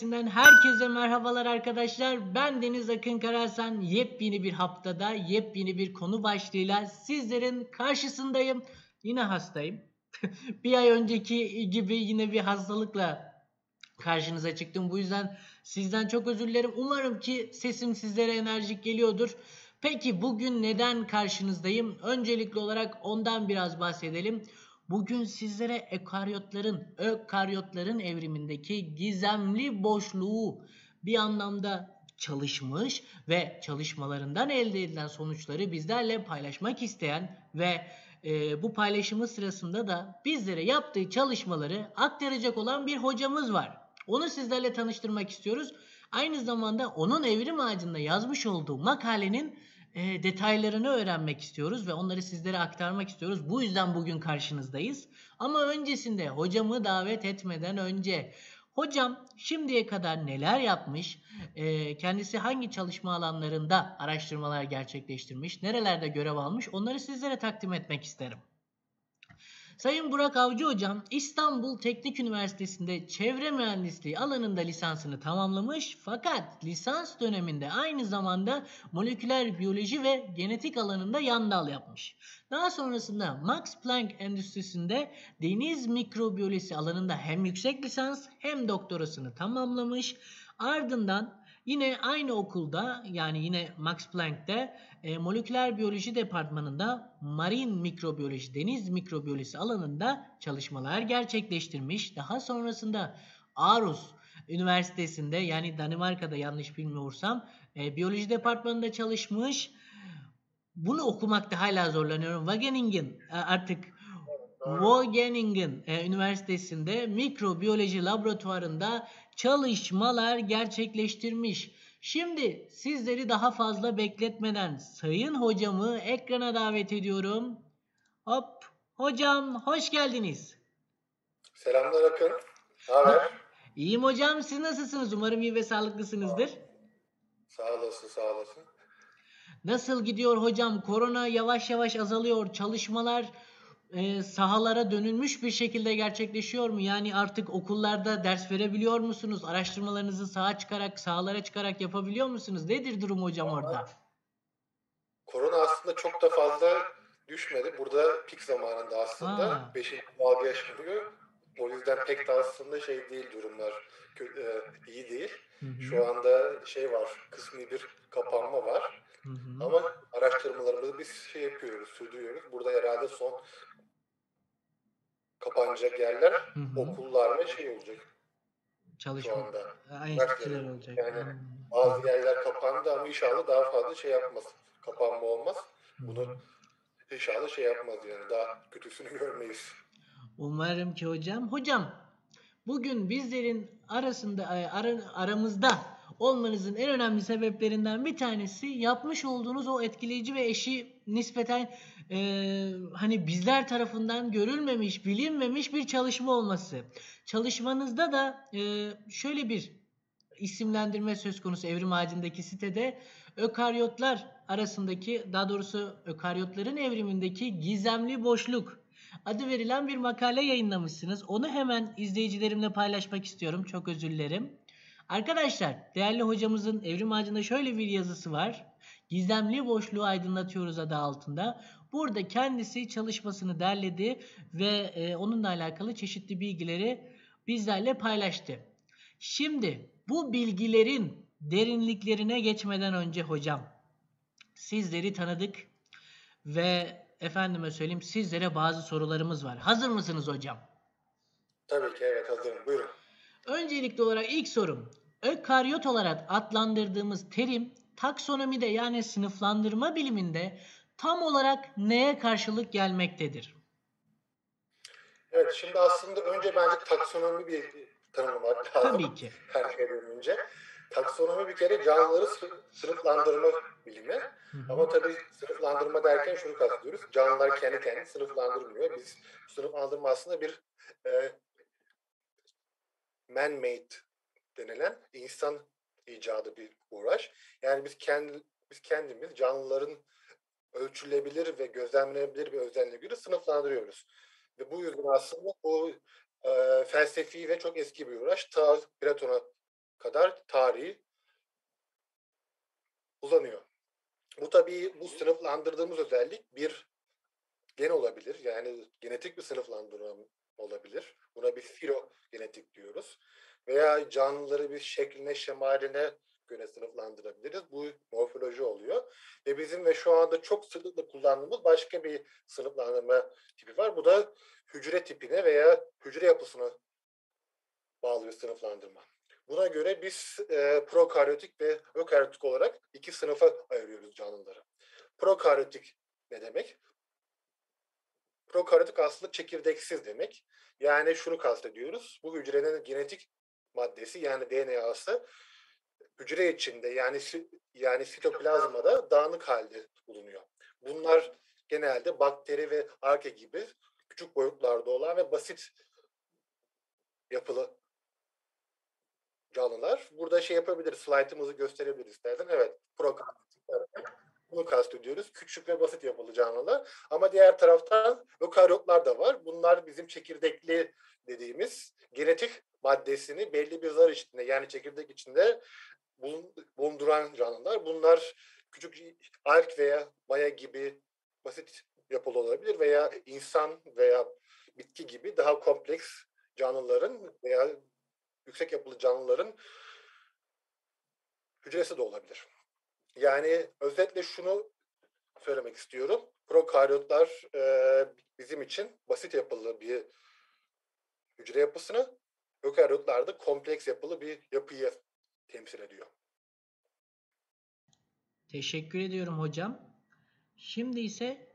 Ağacı ailesinden herkese merhabalar arkadaşlar. Ben Deniz Akın Karasan. Yepyeni bir haftada yepyeni bir konu başlığıyla sizlerin karşısındayım. Yine hastayım. bir ay önceki gibi yine bir hastalıkla karşınıza çıktım. Bu yüzden sizden çok özür dilerim. Umarım ki sesim sizlere enerjik geliyordur. Peki bugün neden karşınızdayım? Öncelikli olarak ondan biraz bahsedelim. Bugün sizlere ökaryotların, ökaryotların evrimindeki gizemli boşluğu bir anlamda çalışmış ve çalışmalarından elde edilen sonuçları bizlerle paylaşmak isteyen ve e, bu paylaşımı sırasında da bizlere yaptığı çalışmaları aktaracak olan bir hocamız var. Onu sizlerle tanıştırmak istiyoruz. Aynı zamanda onun evrim ağacında yazmış olduğu makalenin e, detaylarını öğrenmek istiyoruz ve onları sizlere aktarmak istiyoruz. Bu yüzden bugün karşınızdayız. Ama öncesinde hocamı davet etmeden önce hocam şimdiye kadar neler yapmış, e, kendisi hangi çalışma alanlarında araştırmalar gerçekleştirmiş, nerelerde görev almış onları sizlere takdim etmek isterim. Sayın Burak Avcı Hocam İstanbul Teknik Üniversitesi'nde çevre mühendisliği alanında lisansını tamamlamış fakat lisans döneminde aynı zamanda moleküler biyoloji ve genetik alanında yan dal yapmış. Daha sonrasında Max Planck Endüstrisi'nde deniz mikrobiyolojisi alanında hem yüksek lisans hem doktorasını tamamlamış. Ardından Yine aynı okulda yani yine Max Planck'te e, moleküler biyoloji departmanında marin mikrobiyoloji, deniz mikrobiyolojisi alanında çalışmalar gerçekleştirmiş. Daha sonrasında Aarhus Üniversitesi'nde yani Danimarka'da yanlış bilmiyorsam e, biyoloji departmanında çalışmış. Bunu okumakta hala zorlanıyorum. Wageningen e, artık Wageningen e, Üniversitesi'nde mikrobiyoloji laboratuvarında çalışmalar gerçekleştirmiş. Şimdi sizleri daha fazla bekletmeden sayın hocamı ekrana davet ediyorum. Hop hocam hoş geldiniz. Selamlar Akın. Ne haber? İyiyim hocam siz nasılsınız? Umarım iyi ve sağlıklısınızdır. Sağ olasın sağ olasın. Nasıl gidiyor hocam? Korona yavaş yavaş azalıyor. Çalışmalar e, sahalara dönülmüş bir şekilde gerçekleşiyor mu? Yani artık okullarda ders verebiliyor musunuz? Araştırmalarınızı saha çıkarak, sahalara çıkarak yapabiliyor musunuz? Nedir durum hocam orada? Korona aslında çok da fazla düşmedi. Burada pik zamanında aslında. Beşinci dalga yaşanıyor. O yüzden pek de aslında şey değil durumlar. E, iyi değil. Hı hı. Şu anda şey var, kısmi bir kapanma var. Hı hı. Ama araştırmalarımızı biz şey yapıyoruz, sürdürüyoruz. Burada herhalde son kapanacak yerler hı hı. okullar ve şey olacak. Çalışma. Şu anda. olacak. Yani hı. bazı yerler kapandı ama inşallah daha fazla şey yapmaz. Kapanma olmaz. Bunu inşallah şey yapmaz yani. Daha kötüsünü görmeyiz. Umarım ki hocam. Hocam bugün bizlerin arasında ara, aramızda olmanızın en önemli sebeplerinden bir tanesi yapmış olduğunuz o etkileyici ve eşi nispeten e, hani bizler tarafından görülmemiş, bilinmemiş bir çalışma olması. Çalışmanızda da e, şöyle bir isimlendirme söz konusu evrim ağacındaki sitede ökaryotlar arasındaki daha doğrusu ökaryotların evrimindeki gizemli boşluk adı verilen bir makale yayınlamışsınız. Onu hemen izleyicilerimle paylaşmak istiyorum. Çok özür dilerim. Arkadaşlar değerli hocamızın evrim ağacında şöyle bir yazısı var. Gizemli boşluğu aydınlatıyoruz adı altında. Burada kendisi çalışmasını derledi ve e, onunla alakalı çeşitli bilgileri bizlerle paylaştı. Şimdi bu bilgilerin derinliklerine geçmeden önce hocam sizleri tanıdık ve efendime söyleyeyim sizlere bazı sorularımız var. Hazır mısınız hocam? Tabii ki evet hazırım. Buyurun. Öncelikli olarak ilk sorum. Ökaryot olarak adlandırdığımız terim taksonomide yani sınıflandırma biliminde tam olarak neye karşılık gelmektedir? Evet şimdi aslında önce bence taksonomi bir tanımlamak lazım. Tabii ki. Her şeyden önce. Taksonomi bir kere canlıları sınıflandırma bilimi. Hı hı. Ama tabii sınıflandırma derken şunu kastediyoruz. Canlılar kendi kendini sınıflandırmıyor. Biz sınıflandırma aslında bir e, man-made denilen insan icadı bir uğraş. Yani biz kendi biz kendimiz canlıların ölçülebilir ve gözlemlenebilir bir özelliğine göre sınıflandırıyoruz. Ve bu yüzden aslında bu e, felsefi ve çok eski bir uğraş. Ta Platon'a kadar tarihi uzanıyor. Bu tabii bu sınıflandırdığımız özellik bir gen olabilir. Yani genetik bir sınıflandırma olabilir. Buna bir filogenetik diyoruz. Veya canlıları bir şekline, şemaline göre sınıflandırabiliriz. Bu morfoloji oluyor. Ve bizim ve şu anda çok sıklıkla kullandığımız başka bir sınıflandırma tipi var. Bu da hücre tipine veya hücre yapısına bağlı bir sınıflandırma. Buna göre biz e, prokaryotik ve ökaryotik olarak iki sınıfa ayırıyoruz canlıları. Prokaryotik ne demek? Prokaryotik aslında çekirdeksiz demek. Yani şunu kastediyoruz. Bu hücrenin genetik maddesi yani DNA'sı hücre içinde yani yani sitoplazmada dağınık halde bulunuyor. Bunlar genelde bakteri ve arke gibi küçük boyutlarda olan ve basit yapılı canlılar. Burada şey yapabiliriz, slaytımızı gösterebiliriz istersen. Evet, prokaryotik bunu kastediyoruz. Küçük ve basit yapılı canlılar. Ama diğer taraftan ökaryotlar da var. Bunlar bizim çekirdekli dediğimiz genetik maddesini belli bir zar içinde yani çekirdek içinde bulunduran canlılar. Bunlar küçük alg veya maya gibi basit yapılı olabilir veya insan veya bitki gibi daha kompleks canlıların veya yüksek yapılı canlıların hücresi de olabilir. Yani özetle şunu söylemek istiyorum. Prokaryotlar e, bizim için basit yapılı bir hücre yapısını, ökaryotlar da kompleks yapılı bir yapıyı temsil ediyor. Teşekkür ediyorum hocam. Şimdi ise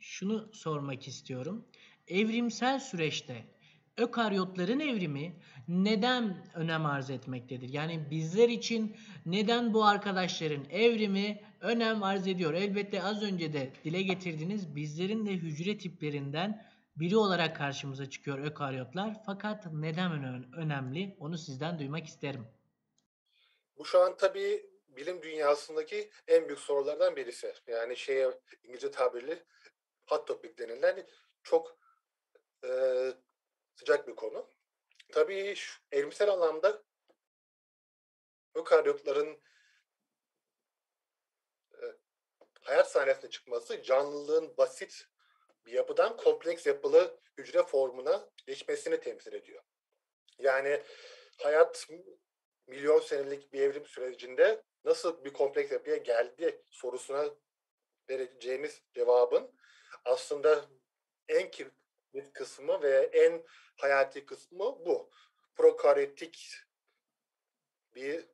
şunu sormak istiyorum. Evrimsel süreçte ökaryotların evrimi neden önem arz etmektedir? Yani bizler için neden bu arkadaşların evrimi önem arz ediyor? Elbette az önce de dile getirdiğiniz bizlerin de hücre tiplerinden biri olarak karşımıza çıkıyor ökaryotlar. Fakat neden önemli? Onu sizden duymak isterim. Bu şu an tabii bilim dünyasındaki en büyük sorulardan birisi. Yani şeye İngilizce tabirli hot topic denilen çok e, sıcak bir konu. Tabii şu, evrimsel anlamda ökaryotların e, hayat sahnesine çıkması canlılığın basit bir yapıdan kompleks yapılı hücre formuna geçmesini temsil ediyor. Yani hayat milyon senelik bir evrim sürecinde nasıl bir kompleks yapıya geldi sorusuna vereceğimiz cevabın aslında en bir kısmı ve en hayati kısmı bu. Prokaryotik bir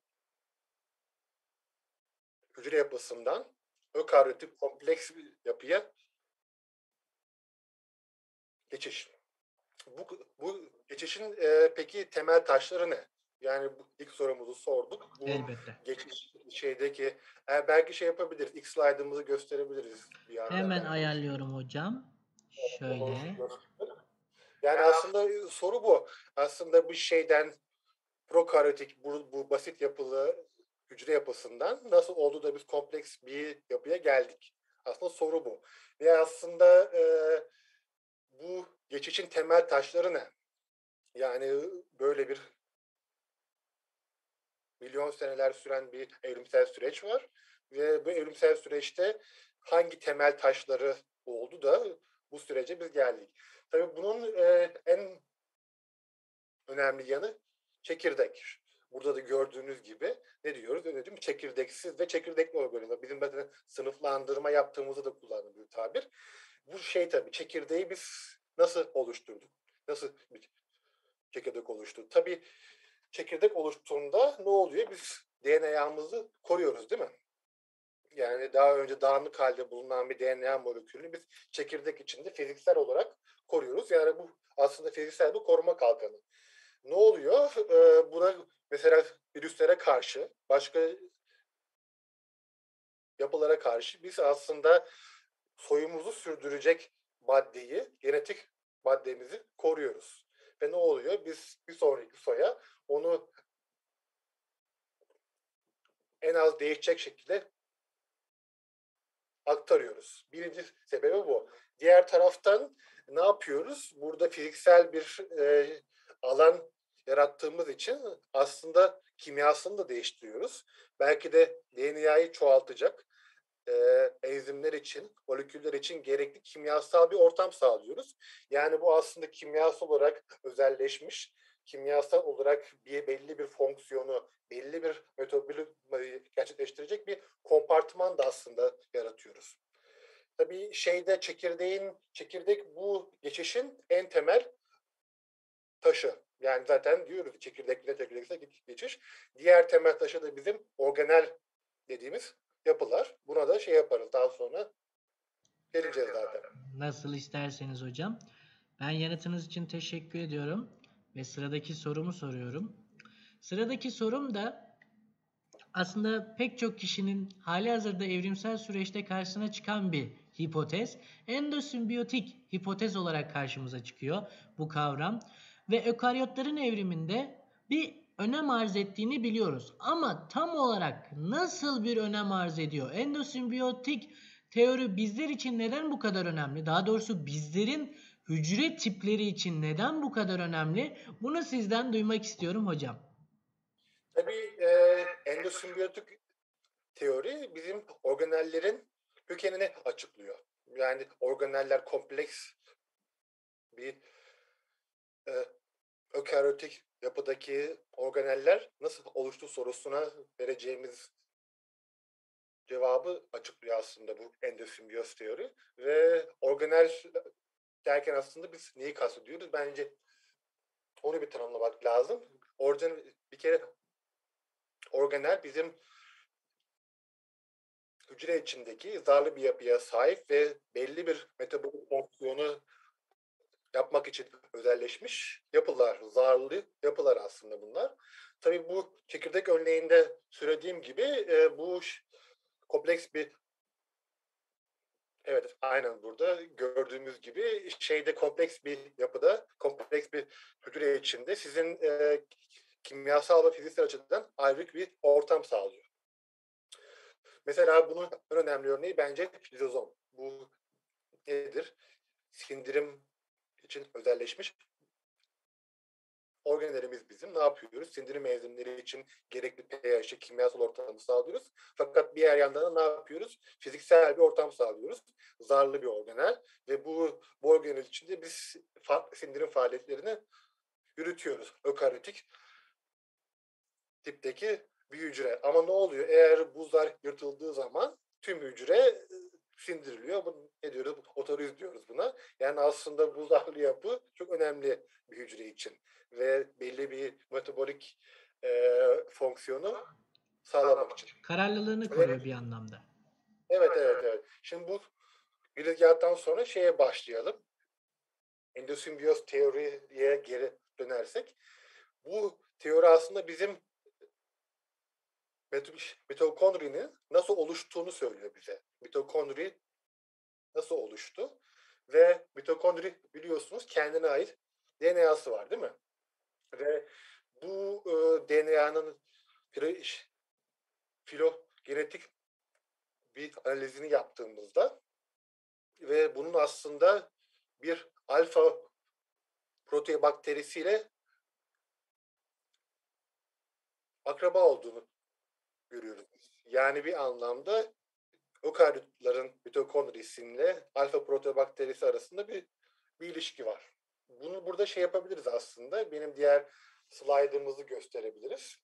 hücre yapısından ökaryotik kompleks bir yapıya geçiş. Bu, bu geçişin e, peki temel taşları ne? Yani bu ilk sorumuzu sorduk. Bu Elbette. geçiş şeydeki e, belki şey yapabiliriz. İlk slaytımızı gösterebiliriz. Bir Hemen ayarlıyorum hocam. Şöyle. Yani aslında soru bu. Aslında bu şeyden prokaryotik bu, bu basit yapılı hücre yapısından nasıl oldu da biz kompleks bir yapıya geldik? Aslında soru bu. Ve aslında e, bu geçişin temel taşları ne? Yani böyle bir milyon seneler süren bir evrimsel süreç var. Ve bu evrimsel süreçte hangi temel taşları oldu da bu sürece biz geldik. Tabii bunun e, en önemli yanı çekirdek. Burada da gördüğünüz gibi ne diyoruz? Öyle değil mi? Çekirdeksiz ve çekirdekli organizma. Bizim mesela sınıflandırma yaptığımızda da kullandığımız bir tabir. Bu şey tabii çekirdeği biz nasıl oluşturduk? Nasıl bir çekirdek oluştu? Tabii çekirdek oluştuğunda ne oluyor? Biz DNA'mızı koruyoruz değil mi? Yani daha önce dağınık halde bulunan bir DNA molekülünü biz çekirdek içinde fiziksel olarak koruyoruz. Yani bu aslında fiziksel bir koruma kalkanı. Ne oluyor? Ee, buna mesela virüslere karşı, başka yapılara karşı biz aslında soyumuzu sürdürecek maddeyi, genetik maddemizi koruyoruz. Ve ne oluyor? Biz bir sonraki soya onu en az değişecek şekilde aktarıyoruz. Birinci sebebi bu. Diğer taraftan ne yapıyoruz? Burada fiziksel bir e, alan yarattığımız için aslında kimyasını da değiştiriyoruz. Belki de DNA'yı çoğaltacak e, enzimler için, moleküller için gerekli kimyasal bir ortam sağlıyoruz. Yani bu aslında kimyasal olarak özelleşmiş, kimyasal olarak bir belli bir fonksiyonu, belli bir metabolizmayı gerçekleştirecek bir kompartıman da aslında yaratıyoruz. Tabii şeyde çekirdeğin, çekirdek bu geçişin en temel taşı. Yani zaten diyoruz çekirdekle çekirdeksel geçiş. Diğer temel taşı da bizim organel dediğimiz yapılar. Buna da şey yaparız daha sonra geleceğiz zaten. Nasıl isterseniz hocam. Ben yanıtınız için teşekkür ediyorum ve sıradaki sorumu soruyorum. Sıradaki sorum da aslında pek çok kişinin hali hazırda evrimsel süreçte karşısına çıkan bir hipotez. Endosimbiyotik hipotez olarak karşımıza çıkıyor bu kavram ve ökaryotların evriminde bir önem arz ettiğini biliyoruz. Ama tam olarak nasıl bir önem arz ediyor? Endosimbiyotik teori bizler için neden bu kadar önemli? Daha doğrusu bizlerin hücre tipleri için neden bu kadar önemli? Bunu sizden duymak istiyorum hocam. Tabii e, endosimbiyotik teori bizim organellerin kökenini açıklıyor. Yani organeller kompleks bir e, ökaryotik yapıdaki organeller nasıl oluştu sorusuna vereceğimiz cevabı açıklıyor aslında bu endosimbiyoz teori. Ve organel derken aslında biz neyi kastediyoruz? Bence onu bir tanımlamak lazım. Orijinal bir kere organel bizim hücre içindeki zarlı bir yapıya sahip ve belli bir metabolik fonksiyonu yapmak için özelleşmiş yapılar, zarlı yapılar aslında bunlar. Tabii bu çekirdek örneğinde söylediğim gibi e, bu kompleks bir Evet, aynen burada gördüğümüz gibi şeyde kompleks bir yapıda, kompleks bir hücre içinde sizin e, kimyasal ve fiziksel açıdan ayrı bir ortam sağlıyor. Mesela bunun en önemli örneği bence lizozom. Bu nedir? Sindirim için özelleşmiş organellerimiz bizim. Ne yapıyoruz? Sindirim enzimleri için gerekli pH'i, kimyasal ortamı sağlıyoruz. Fakat bir yer yandan da ne yapıyoruz? Fiziksel bir ortam sağlıyoruz. Zarlı bir organel ve bu, bu organel içinde biz fa- sindirim faaliyetlerini yürütüyoruz. Ökaryotik tipteki bir hücre. Ama ne oluyor? Eğer buzlar yırtıldığı zaman tüm hücre sindiriliyor. Bu, ne diyoruz? Otoriz diyoruz buna. Yani aslında bu zarlı yapı çok önemli bir hücre için. Ve belli bir metabolik e, fonksiyonu sağlamak için. Kararlılığını koruyor evet. bir anlamda. Evet, evet, evet. Şimdi bu girizgahtan sonra şeye başlayalım. Endosimbiyoz teoriye geri dönersek. Bu teori aslında bizim mitokondrinin nasıl oluştuğunu söylüyor bize. Mitokondri nasıl oluştu? Ve mitokondri biliyorsunuz kendine ait DNA'sı var değil mi? Ve bu e, DNA'nın filogenetik bir analizini yaptığımızda ve bunun aslında bir alfa proteobakterisiyle akraba olduğunu görüyoruz. Yani bir anlamda ökaryotların mitokondrisiyle alfa proteobakterisi arasında bir, bir ilişki var. Bunu burada şey yapabiliriz aslında. Benim diğer slide'ımızı gösterebiliriz.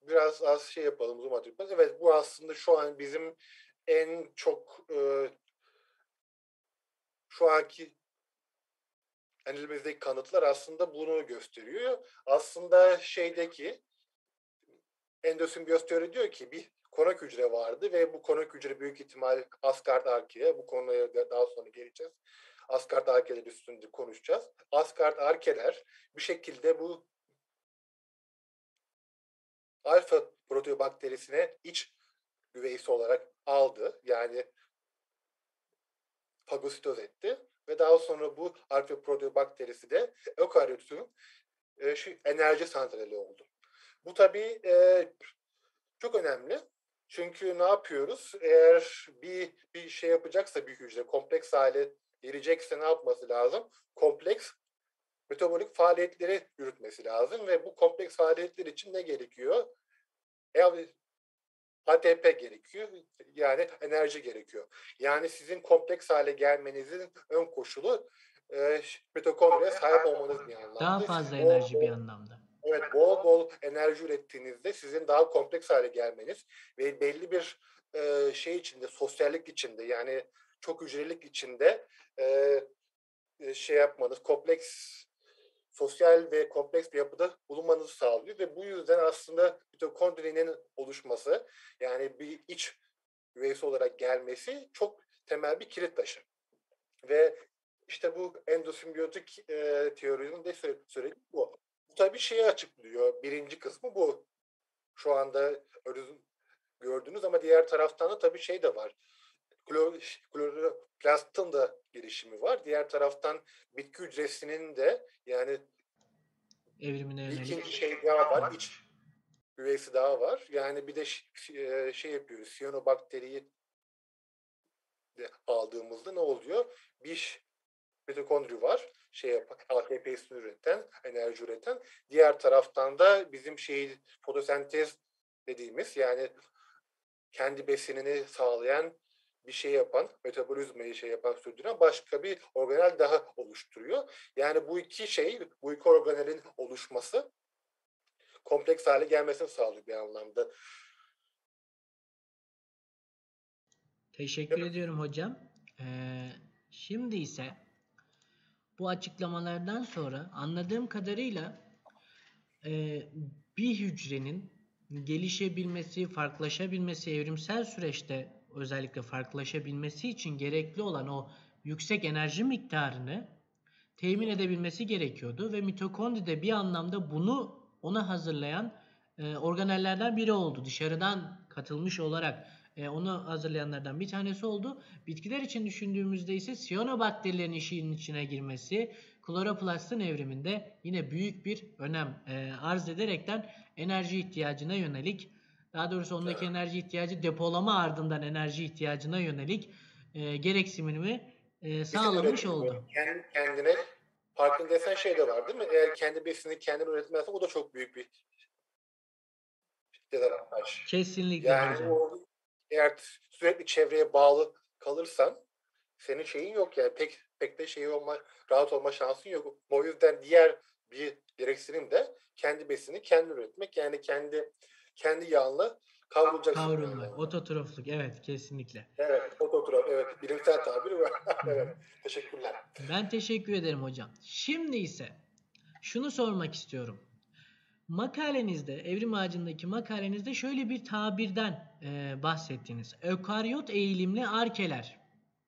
Biraz az şey yapalım, zoom atayım. Evet bu aslında şu an bizim en çok e, şu anki elimizdeki kanıtlar aslında bunu gösteriyor. Aslında şeydeki endosimbiyoz teori diyor ki bir konak hücre vardı ve bu konak hücre büyük ihtimal Asgard Arke'ye bu konuya daha sonra geleceğiz. Asgard Arke'ler üstünde konuşacağız. Asgard Arke'ler bir şekilde bu alfa proteobakterisine iç güveysi olarak aldı. Yani fagositoz etti ve daha sonra bu alfa proteobakterisi de ökaryotun e, enerji santrali oldu. Bu tabii e, çok önemli. Çünkü ne yapıyoruz? Eğer bir bir şey yapacaksa bir hücre kompleks hale gelecekse ne yapması lazım? Kompleks metabolik faaliyetleri yürütmesi lazım ve bu kompleks faaliyetler için ne gerekiyor? ATP gerekiyor. Yani enerji gerekiyor. Yani sizin kompleks hale gelmenizin ön koşulu e, mitokondriye sahip olmanız bir anlamda. Daha fazla enerji bol, bir anlamda. Evet, bol bol enerji ürettiğinizde sizin daha kompleks hale gelmeniz ve belli bir e, şey içinde, sosyallik içinde yani çok hücrelik içinde e, şey yapmanız, kompleks sosyal ve kompleks bir yapıda bulunmanızı sağlıyor ve bu yüzden aslında mitokondrinin oluşması yani bir iç üyesi olarak gelmesi çok temel bir kilit taşı. Ve işte bu endosimbiyotik e, teorinin de söylediği bu. Tabii şeyi açıklıyor. Birinci kısmı bu. Şu anda gördüğünüz ama diğer taraftan da tabii şey de var. Kloroplastın da gelişimi var. Diğer taraftan bitki hücresinin de yani evrimine yönelik. İkinci şey daha var. İç üyesi daha var. Yani bir de şey yapıyoruz. Siyanobakteriyi aldığımızda ne oluyor? Bir mitokondri var. Şey yapan, ATP'sini üreten, enerji üreten. Diğer taraftan da bizim şey fotosentez dediğimiz yani kendi besinini sağlayan bir şey yapan, metabolizmayı şey yapan, sürdüren başka bir organel daha oluşturuyor. Yani bu iki şey, bu iki organelin oluşması kompleks hale gelmesini sağlıyor bir anlamda. Teşekkür evet. ediyorum hocam. Ee, şimdi ise bu açıklamalardan sonra anladığım kadarıyla e, bir hücrenin gelişebilmesi, farklılaşabilmesi evrimsel süreçte özellikle farklılaşabilmesi için gerekli olan o yüksek enerji miktarını temin edebilmesi gerekiyordu ve mitokondri de bir anlamda bunu ona hazırlayan e, organellerden biri oldu. Dışarıdan katılmış olarak e, onu hazırlayanlardan bir tanesi oldu. Bitkiler için düşündüğümüzde ise siyanobakterilerin işin içine girmesi kloroplastın evriminde yine büyük bir önem e, arz ederekten enerji ihtiyacına yönelik daha doğrusu ondaki evet. enerji ihtiyacı depolama ardından enerji ihtiyacına yönelik e, gereksinimi e, sağlamış oldu. Kendi kendine farkındaysan şey de var değil mi? Eğer kendi besini kendin üretmezsen o da çok büyük bir dezavantaj. Kesinlikle yani hocam. O, eğer sürekli çevreye bağlı kalırsan senin şeyin yok yani pek pek de şey olma rahat olma şansın yok. O yüzden diğer bir gereksinim de kendi besini kendi üretmek yani kendi kendi yağınla kavrulacak. Kavrulma. Yani. Ototrofluk. Evet kesinlikle. Evet. Ototrof. Evet. Bilimsel tabir var. evet. Teşekkürler. Ben teşekkür ederim hocam. Şimdi ise şunu sormak istiyorum. Makalenizde, evrim ağacındaki makalenizde şöyle bir tabirden e, bahsettiniz. Ökaryot eğilimli arkeler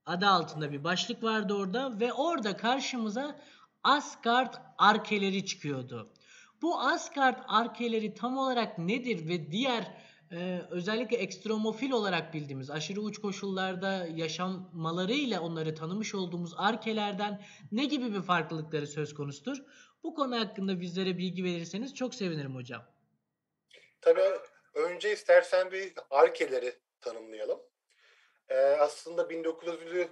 adı altında bir başlık vardı orada ve orada karşımıza Asgard arkeleri çıkıyordu. Bu Asgard arkeleri tam olarak nedir ve diğer e, özellikle ekstremofil olarak bildiğimiz aşırı uç koşullarda yaşamalarıyla onları tanımış olduğumuz arkelerden ne gibi bir farklılıkları söz konusudur? Bu konu hakkında bizlere bilgi verirseniz çok sevinirim hocam. Tabii önce istersen bir arkeleri tanımlayalım. Ee, aslında 1900'lü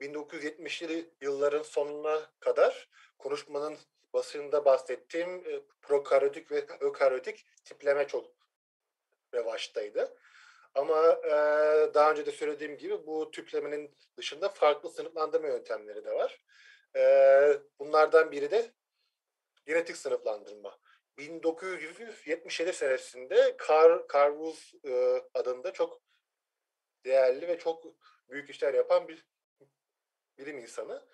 1970'li yılların sonuna kadar konuşmanın basında bahsettiğim e, prokaryotik ve ökaryotik tipleme çok revaçtaydı. Ama e, daha önce de söylediğim gibi bu tiplemenin dışında farklı sınıflandırma yöntemleri de var. E, bunlardan biri de genetik sınıflandırma. 1977 senesinde Carl, Carl e, adında çok değerli ve çok büyük işler yapan bir bilim insanı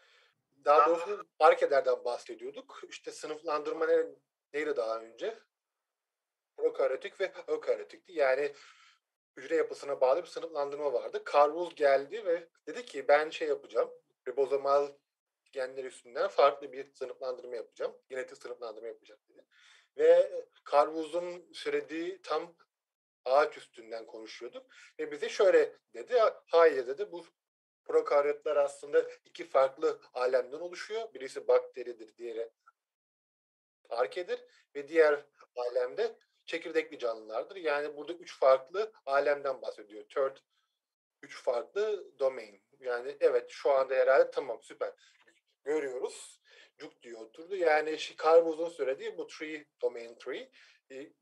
daha doğrusu arkelerden bahsediyorduk. İşte sınıflandırma ne, neydi daha önce? Prokaryotik ve ökaryotikti. Yani hücre yapısına bağlı bir sınıflandırma vardı. Carl geldi ve dedi ki ben şey yapacağım. Ribozomal genler üstünden farklı bir sınıflandırma yapacağım. Genetik sınıflandırma yapacağım dedi. Ve Carl söylediği tam ağaç üstünden konuşuyorduk. Ve bize şöyle dedi. Hayır dedi bu Prokaryotlar aslında iki farklı alemden oluşuyor. Birisi bakteridir, diğeri arkedir ve diğer alemde çekirdekli canlılardır. Yani burada üç farklı alemden bahsediyor. Third üç farklı domain. Yani evet şu anda herhalde tamam süper. Görüyoruz. Cuk diyor oturdu. Yani Chicago uzun söylediği bu tree domain tree. E,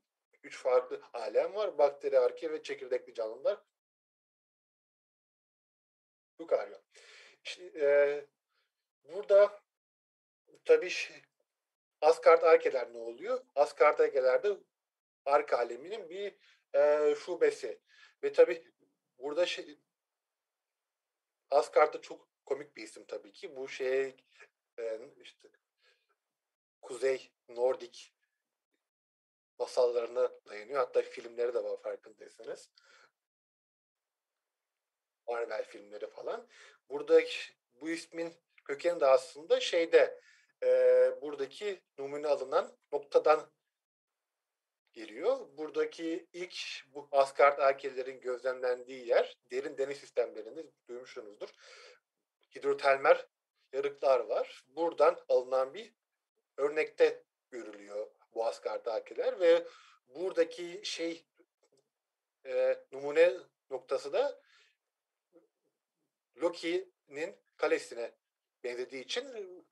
üç farklı alem var. Bakteri, arke ve çekirdekli canlılar. Yukarı. İşte, e, burada tabii Asgard arkeler ne oluyor? Asgard arkelerde arka aleminin bir e, şubesi. Ve tabii burada şey, Asgard'da çok komik bir isim tabii ki. Bu şey e, işte Kuzey Nordik masallarına dayanıyor. Hatta filmleri de var farkındaysanız. Marvel filmleri falan. Burada bu ismin kökeni de aslında şeyde e, buradaki numune alınan noktadan geliyor. Buradaki ilk bu Asgard arkelerin gözlemlendiği yer derin deniz sistemlerinde duymuşsunuzdur. Hidrotermer yarıklar var. Buradan alınan bir örnekte görülüyor bu Asgard arkeler ve buradaki şey e, numune noktası da Loki'nin kalesine benzediği için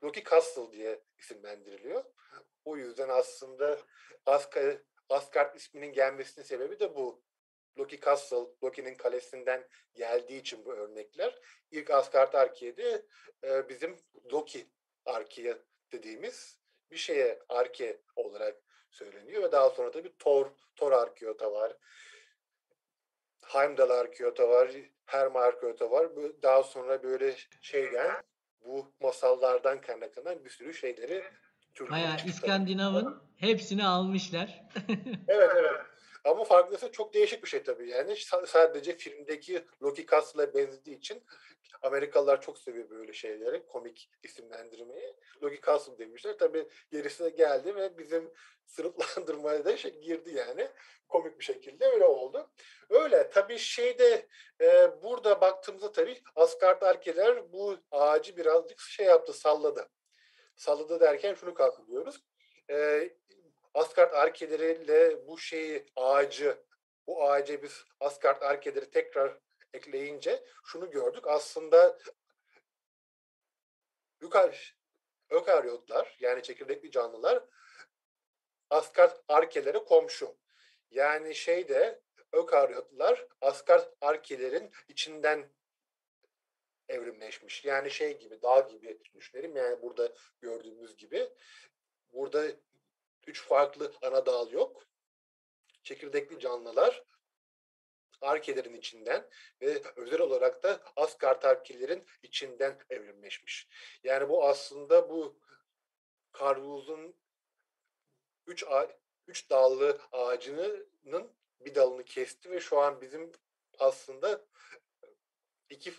Loki Castle diye isimlendiriliyor. O yüzden aslında Asgard, Asgard isminin gelmesinin sebebi de bu. Loki Castle, Loki'nin kalesinden geldiği için bu örnekler. İlk Asgard Arke'ye de e, bizim Loki Arke'ye dediğimiz bir şeye Arke olarak söyleniyor ve daha sonra da bir Thor, Thor Arkeota var. Heimdall Arkeota var, Herma Arkeota var. Daha sonra böyle şeyden bu masallardan kaynaklanan bir sürü şeyleri Bayağı İskandinav'ın hepsini almışlar. evet evet. Ama farklısı çok değişik bir şey tabii yani. Sadece filmdeki Loki Castle'a benzediği için Amerikalılar çok seviyor böyle şeyleri, komik isimlendirmeyi. Loki Castle demişler. Tabii gerisi geldi ve bizim sınıflandırmaya da şey girdi yani. Komik bir şekilde öyle oldu. Öyle tabii şeyde e, burada baktığımızda tabii Asgard Arkeler bu ağacı birazcık şey yaptı, salladı. Salladı derken şunu kastediyoruz. E, Asgard arkeleriyle bu şeyi ağacı bu ağaca biz Asgard arkeleri tekrar ekleyince şunu gördük. Aslında ökaryotlar yani çekirdekli canlılar Asgard arkelere komşu. Yani şeyde ökaryotlar Asgard arkelerin içinden evrimleşmiş. Yani şey gibi, dağ gibi düşünelim. Yani burada gördüğümüz gibi. Burada üç farklı ana dal yok. Çekirdekli canlılar arkelerin içinden ve özel olarak da Asgard arkelerin içinden evrimleşmiş. Yani bu aslında bu Karvuz'un üç, üç dallı ağacının bir dalını kesti ve şu an bizim aslında iki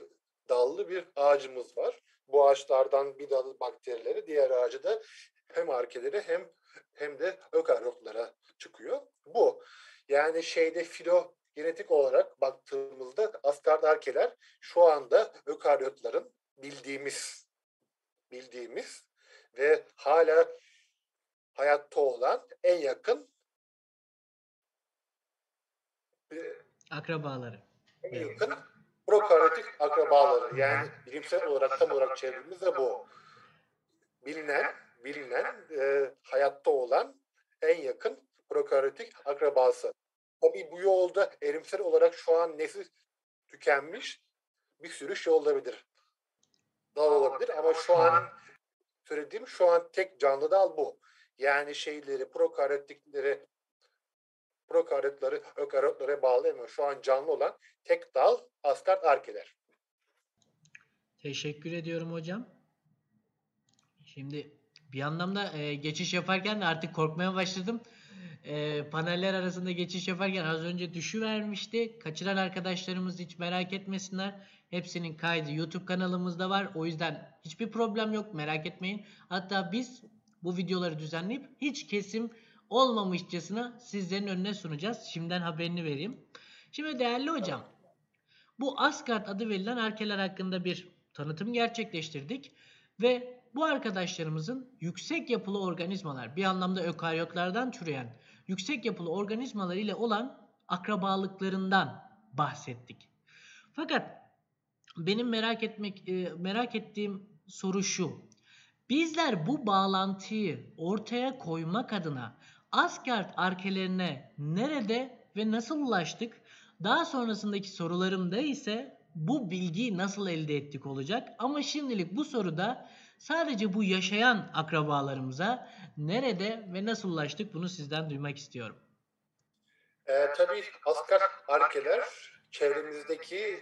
dallı bir ağacımız var. Bu ağaçlardan bir dalı bakterileri, diğer ağacı da hem arkeleri hem hem de ökaryotlara çıkıyor. Bu. Yani şeyde filo genetik olarak baktığımızda Asgard arkeler şu anda ökaryotların bildiğimiz bildiğimiz ve hala hayatta olan en yakın akrabaları. En yakın prokaryotik akrabaları. Yani bilimsel olarak tam olarak çevremizde bu. Bilinen bilinen e, hayatta olan en yakın prokaryotik akrabası. Tabii bu yolda erimsel olarak şu an nesil tükenmiş bir sürü şey olabilir. Dal olabilir ama şu an söylediğim şu an tek canlı dal bu. Yani şeyleri, prokaryotikleri prokaryotları ökaryotlara bağlayamıyor. Şu an canlı olan tek dal Asgard arkeler. Teşekkür ediyorum hocam. Şimdi bir anlamda e, geçiş yaparken de artık korkmaya başladım. E, paneller arasında geçiş yaparken az önce düşüvermişti. Kaçıran arkadaşlarımız hiç merak etmesinler. Hepsinin kaydı YouTube kanalımızda var. O yüzden hiçbir problem yok merak etmeyin. Hatta biz bu videoları düzenleyip hiç kesim olmamışçasına sizlerin önüne sunacağız. Şimdiden haberini vereyim. Şimdi değerli hocam bu Asgard adı verilen arkeler hakkında bir tanıtım gerçekleştirdik ve bu arkadaşlarımızın yüksek yapılı organizmalar, bir anlamda ökaryotlardan türeyen yüksek yapılı organizmalar ile olan akrabalıklarından bahsettik. Fakat benim merak etmek e, merak ettiğim soru şu. Bizler bu bağlantıyı ortaya koymak adına Asgard arkelerine nerede ve nasıl ulaştık? Daha sonrasındaki sorularımda ise bu bilgiyi nasıl elde ettik olacak. Ama şimdilik bu soruda sadece bu yaşayan akrabalarımıza nerede ve nasıl ulaştık bunu sizden duymak istiyorum. Ee, tabii Asgard arkeler çevremizdeki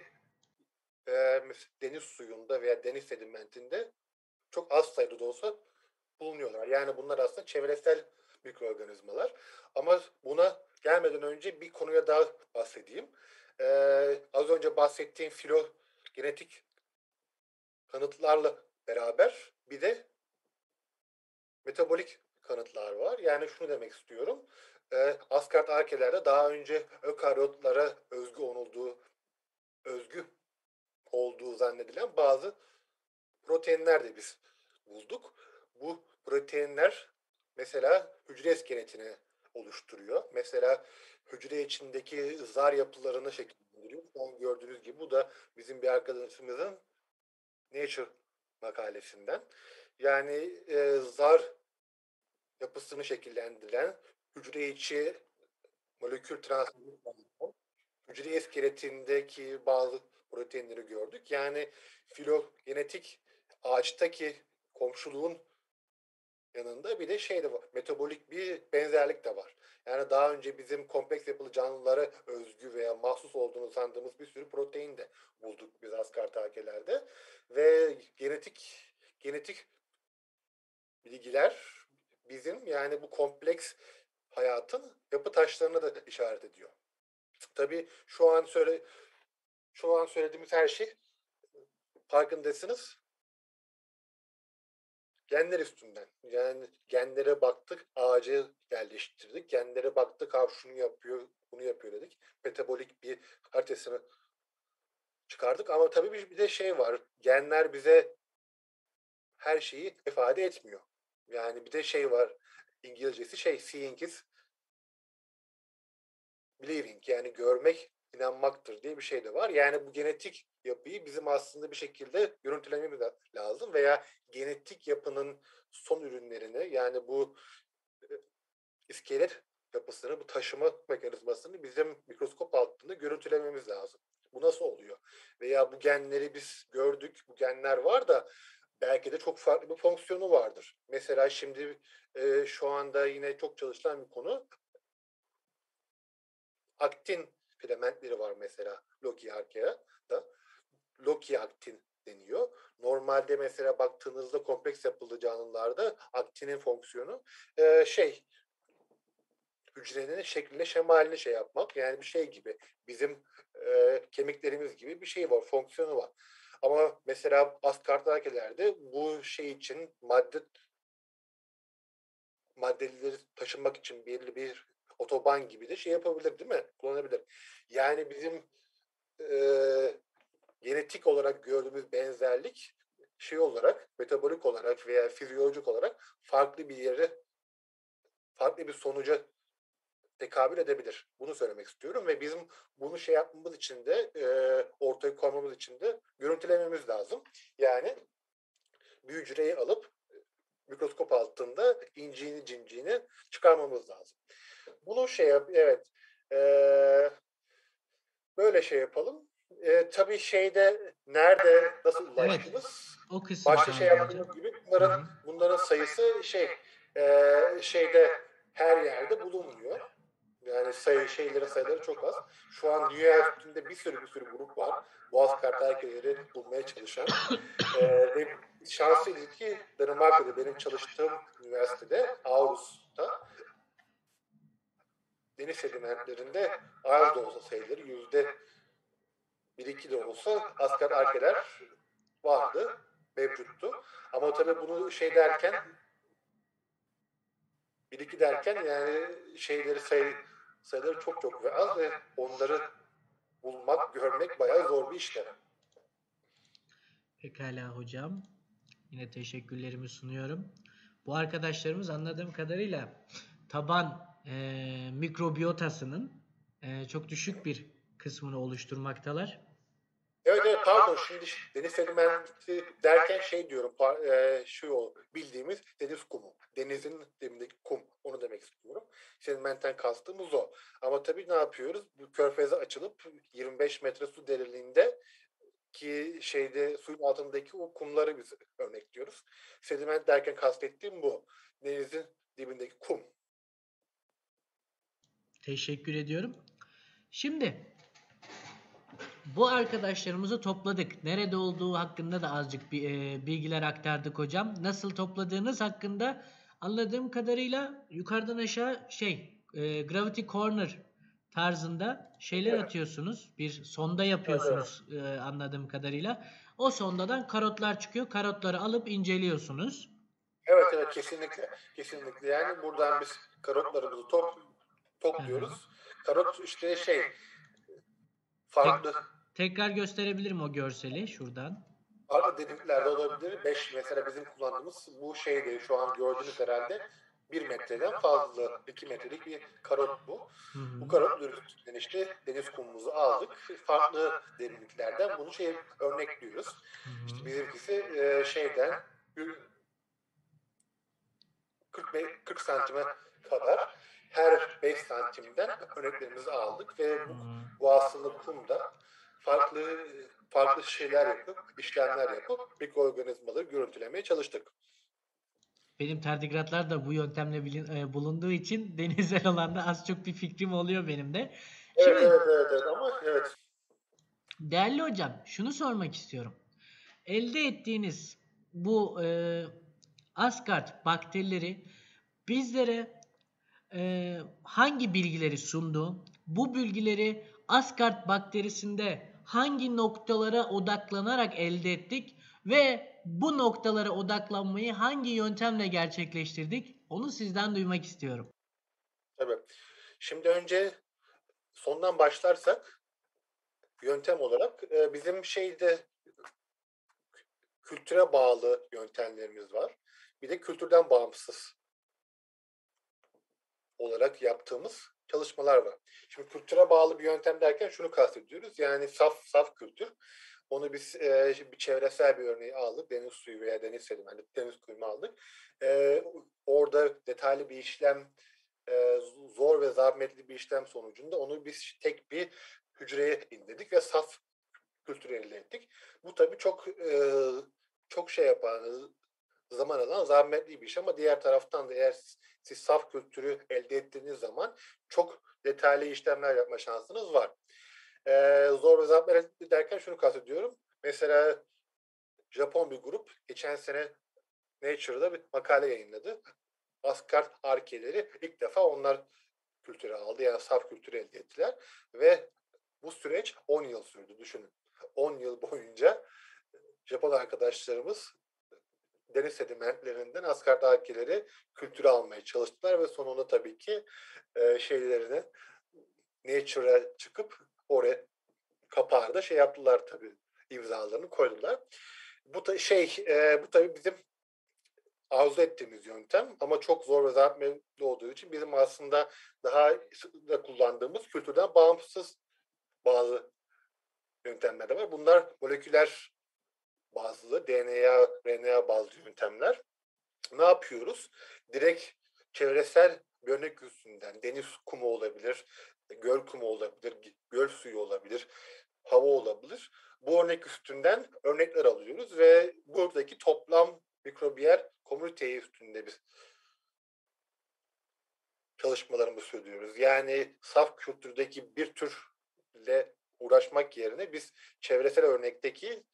e, deniz suyunda veya deniz sedimentinde çok az sayıda da olsa bulunuyorlar. Yani bunlar aslında çevresel mikroorganizmalar. Ama buna gelmeden önce bir konuya daha bahsedeyim. Ee, az önce bahsettiğim filogenetik kanıtlarla beraber bir de metabolik kanıtlar var. Yani şunu demek istiyorum. Ee, Asgard arkelerde daha önce ökaryotlara özgü olduğu özgü olduğu zannedilen bazı proteinler de biz bulduk. Bu proteinler mesela hücre iskeletini oluşturuyor. Mesela hücre içindeki zar yapılarını şekillendiriyor. An gördüğünüz gibi bu da bizim bir arkadaşımızın Nature makalesinden. Yani e, zar yapısını şekillendiren hücre içi molekül transferi hücre iskeletindeki bazı proteinleri gördük. Yani filogenetik ağaçtaki komşuluğun yanında bir de şey de var. Metabolik bir benzerlik de var. Yani daha önce bizim kompleks yapılı canlılara özgü veya mahsus olduğunu sandığımız bir sürü protein de bulduk biz askartakelerde. Ve genetik genetik bilgiler bizim yani bu kompleks hayatın yapı taşlarına da işaret ediyor. Tabii şu an söyle şu an söylediğimiz her şey farkındasınız genler üstünden. Yani genlere baktık, ağacı yerleştirdik. Genlere baktık, abi şunu yapıyor, bunu yapıyor dedik. Metabolik bir haritasını çıkardık. Ama tabii bir de şey var. Genler bize her şeyi ifade etmiyor. Yani bir de şey var. İngilizcesi şey seeing is believing yani görmek inanmaktır diye bir şey de var. Yani bu genetik yapıyı bizim aslında bir şekilde görüntülememiz lazım veya genetik yapının son ürünlerini yani bu e, iskelet yapısını, bu taşıma mekanizmasını bizim mikroskop altında görüntülememiz lazım. Bu nasıl oluyor? Veya bu genleri biz gördük, bu genler var da belki de çok farklı bir fonksiyonu vardır. Mesela şimdi e, şu anda yine çok çalışılan bir konu aktin filamentleri var mesela Loki Arkea'da. Loki aktin deniyor. Normalde mesela baktığınızda kompleks yapılı canlılarda aktinin fonksiyonu e, şey hücrenin şekline şemalini şey yapmak. Yani bir şey gibi bizim e, kemiklerimiz gibi bir şey var, fonksiyonu var. Ama mesela askardakelerde bu şey için madde maddeleri taşınmak için belirli bir otoban gibi de şey yapabilir değil mi? Kullanabilir. Yani bizim e, genetik olarak gördüğümüz benzerlik şey olarak, metabolik olarak veya fizyolojik olarak farklı bir yere, farklı bir sonuca tekabül edebilir. Bunu söylemek istiyorum ve bizim bunu şey yapmamız için de e, ortaya koymamız için de görüntülememiz lazım. Yani bir hücreyi alıp mikroskop altında inciğini cinciğini çıkarmamız lazım. Bunu şey yap, evet. E, böyle şey yapalım. E, tabii şeyde nerede nasıl ulaştınız? Evet, o kısım. Başka şey yaptığımız gibi bunların Hı-hı. bunların sayısı şey e, şeyde her yerde bulunmuyor. Yani sayı şeylerin sayıları çok az. Şu an dünya üstünde bir sürü bir sürü grup var. Boğaz kartelkeleri bulmaya çalışan. ee, ve şanslıyız ki Danimarka'da benim çalıştığım üniversitede Aarhus'ta deniz sedimentlerinde az da olsa sayıları yüzde bir iki de olsa asker arkeler vardı, mevcuttu. Ama tabii bunu şey derken bir iki derken yani şeyleri sayı, sayıları çok çok ve az ve onları bulmak, görmek bayağı zor bir işlem. Pekala hocam. Yine teşekkürlerimi sunuyorum. Bu arkadaşlarımız anladığım kadarıyla taban e, mikrobiyotasının e, çok düşük bir kısmını oluşturmaktalar. Evet pardon şimdi deniz sedimenti derken şey diyorum e, şu bildiğimiz deniz kumu. Denizin dibindeki kum onu demek istiyorum. Sedimentten kastımız o. Ama tabii ne yapıyoruz? Bu körfeze açılıp 25 metre su derinliğinde ki şeyde suyun altındaki o kumları biz örnekliyoruz. Sediment derken kastettiğim bu. Denizin dibindeki kum. Teşekkür ediyorum. Şimdi bu arkadaşlarımızı topladık. Nerede olduğu hakkında da azıcık bir, e, bilgiler aktardık hocam. Nasıl topladığınız hakkında anladığım kadarıyla yukarıdan aşağı şey e, Gravity Corner tarzında şeyler evet. atıyorsunuz. Bir sonda yapıyorsunuz evet. e, anladığım kadarıyla. O sondadan karotlar çıkıyor. Karotları alıp inceliyorsunuz. Evet evet kesinlikle. Kesinlikle. Yani buradan biz karotlarımızı top, topluyoruz. Karot işte şey farklı. Tek, tekrar gösterebilirim o görseli şuradan. Farklı derinliklerde olabilir. 5 mesela bizim kullandığımız bu şeyde şu an gördüğünüz herhalde 1 metreden fazla 2 metrelik bir karot bu. Hı hı. Bu karot ürününden işte deniz kumumuzu aldık. Farklı derinliklerden bunu şey örnekliyoruz. Hı hı. İşte bizimkisi e, şeyden 40, 40 santime kadar her 5 santimden örneklerimizi aldık ve bu, bu aslında kumda farklı farklı şeyler yapıp, işlemler yapıp mikroorganizmaları görüntülemeye çalıştık. Benim tardigratlar da bu yöntemle bilin, e, bulunduğu için denizel alanda az çok bir fikrim oluyor benim de. Şimdi, evet, evet, evet, evet ama evet. Değerli hocam, şunu sormak istiyorum. Elde ettiğiniz bu e, Asgard bakterileri bizlere e, hangi bilgileri sundu? Bu bilgileri Asgard bakterisinde hangi noktalara odaklanarak elde ettik ve bu noktalara odaklanmayı hangi yöntemle gerçekleştirdik? Onu sizden duymak istiyorum. Tabii. Şimdi önce sondan başlarsak yöntem olarak e, bizim şeyde kültüre bağlı yöntemlerimiz var. Bir de kültürden bağımsız olarak yaptığımız çalışmalar var. Şimdi kültüre bağlı bir yöntem derken şunu kastediyoruz. Yani saf saf kültür. Onu biz e, bir çevresel bir örneği aldık. Deniz suyu veya deniz sedimenti, deniz kuyumu aldık. E, orada detaylı bir işlem, e, zor ve zahmetli bir işlem sonucunda onu biz tek bir hücreye indirdik ve saf kültür elde ettik. Bu tabii çok e, çok şey yapan, zaman alan zahmetli bir iş ama diğer taraftan da eğer siz saf kültürü elde ettiğiniz zaman çok detaylı işlemler yapma şansınız var. Ee, zor ve zahmetli derken şunu kastediyorum. Mesela Japon bir grup geçen sene Nature'da bir makale yayınladı. Asgard arkeleri ilk defa onlar kültürü aldı. Yani saf kültürü elde ettiler. Ve bu süreç 10 yıl sürdü düşünün. 10 yıl boyunca Japon arkadaşlarımız deniz sedimentlerinden Asgard arkeleri kültürü almaya çalıştılar ve sonunda tabii ki e, şeylerini Nature'a çıkıp oraya kapağı da şey yaptılar tabii imzalarını koydular. Bu da şey e, bu tabii bizim arzu ettiğimiz yöntem ama çok zor ve zahmetli olduğu için bizim aslında daha da kullandığımız kültürden bağımsız bazı yöntemler de var. Bunlar moleküler bazlı DNA, RNA bazlı yöntemler. Ne yapıyoruz? Direkt çevresel bir örnek üstünden deniz kumu olabilir, göl kumu olabilir, göl suyu olabilir, hava olabilir. Bu örnek üstünden örnekler alıyoruz ve buradaki toplam mikrobiyal komünite üstünde biz çalışmalarımızı sürdürüyoruz. Yani saf kültürdeki bir türle uğraşmak yerine biz çevresel örnekteki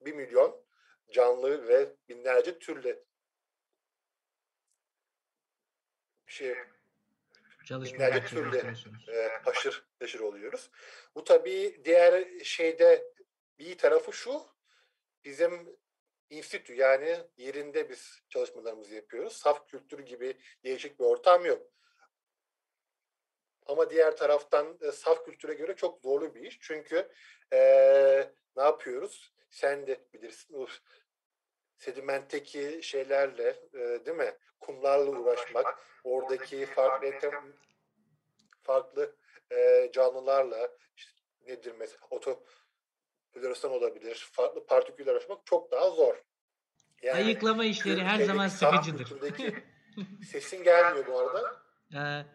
bir milyon canlı ve binlerce türle şey binlerce türle e, haşır neşir oluyoruz. Bu tabii diğer şeyde bir tarafı şu bizim institü yani yerinde biz çalışmalarımızı yapıyoruz. Saf kültür gibi değişik bir ortam yok. Ama diğer taraftan e, saf kültüre göre çok zorlu bir iş. Çünkü e, ne yapıyoruz? Sen de bilirsin. sedimentteki şeylerle e, değil mi? Kumlarla uğraşmak, oradaki farklı farklı e, canlılarla işte nedir mesela oto floresan olabilir, farklı partiküller uğraşmak çok daha zor. Yani, Ayıklama işleri her zaman sıkıcıdır. sesin gelmiyor bu arada. Ee,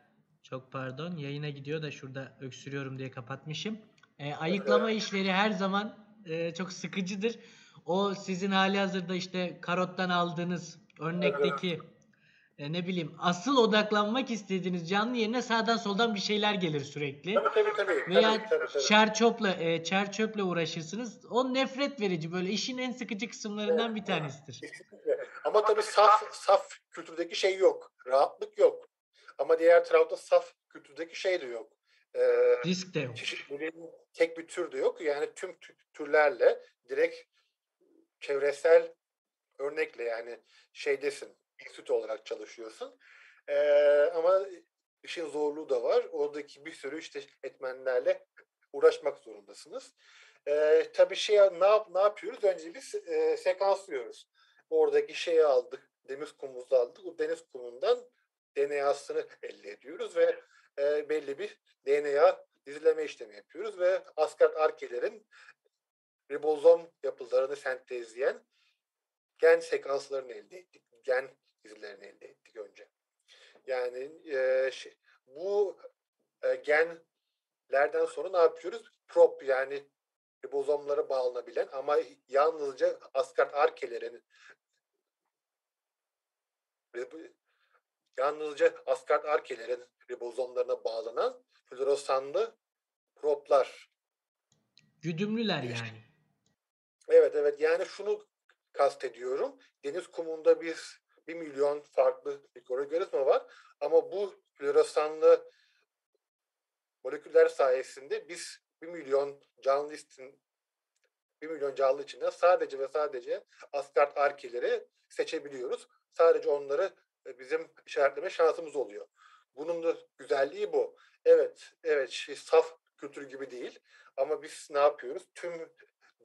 çok pardon. Yayına gidiyor da şurada öksürüyorum diye kapatmışım. Ee, ayıklama evet. işleri her zaman e, çok sıkıcıdır. O sizin hali hazırda işte karottan aldığınız örnekteki e, ne bileyim asıl odaklanmak istediğiniz canlı yerine sağdan soldan bir şeyler gelir sürekli. Tabii tabii tabii. Veya tabii, tabii, tabii. çerçöple e, çerçöple uğraşırsınız. O nefret verici böyle işin en sıkıcı kısımlarından evet. bir tanesidir. Kesinlikle. Ama tabii saf saf kültürdeki şey yok. Rahatlık yok. Ama diğer tarafta saf kültürdeki şey de yok. Ee, Risk de yok. Çeşitliliğin tek bir tür de yok. Yani tüm türlerle direkt çevresel örnekle yani şeydesin enstitü olarak çalışıyorsun. Ee, ama işin zorluğu da var. Oradaki bir sürü işte etmenlerle uğraşmak zorundasınız. Ee, tabii şey ne, yap, ne yapıyoruz? Önce biz e, sekanslıyoruz. Oradaki şeyi aldık. Deniz kumumuzu aldık. O deniz kumundan DNA'sını elde ediyoruz ve e, belli bir DNA dizileme işlemi yapıyoruz ve asgard arkelerin ribozom yapılarını sentezleyen gen sekanslarını elde ettik. Gen dizilerini elde ettik önce. Yani e, şey, bu e, genlerden sonra ne yapıyoruz? Prop yani ribozomlara bağlanabilen ama yalnızca asgard arkelerin yalnızca asgard arkelerin ribozomlarına bağlanan floresanlı proplar. Güdümlüler yani. Evet evet yani şunu kastediyorum. Deniz kumunda bir bir milyon farklı mikroorganizma var. Ama bu floresanlı moleküller sayesinde biz bir milyon canlı istin bir milyon canlı içinde sadece ve sadece asgard arkeleri seçebiliyoruz. Sadece onları bizim işaretleme şansımız oluyor. Bunun da güzelliği bu. Evet, evet şey, saf kültür gibi değil. Ama biz ne yapıyoruz? Tüm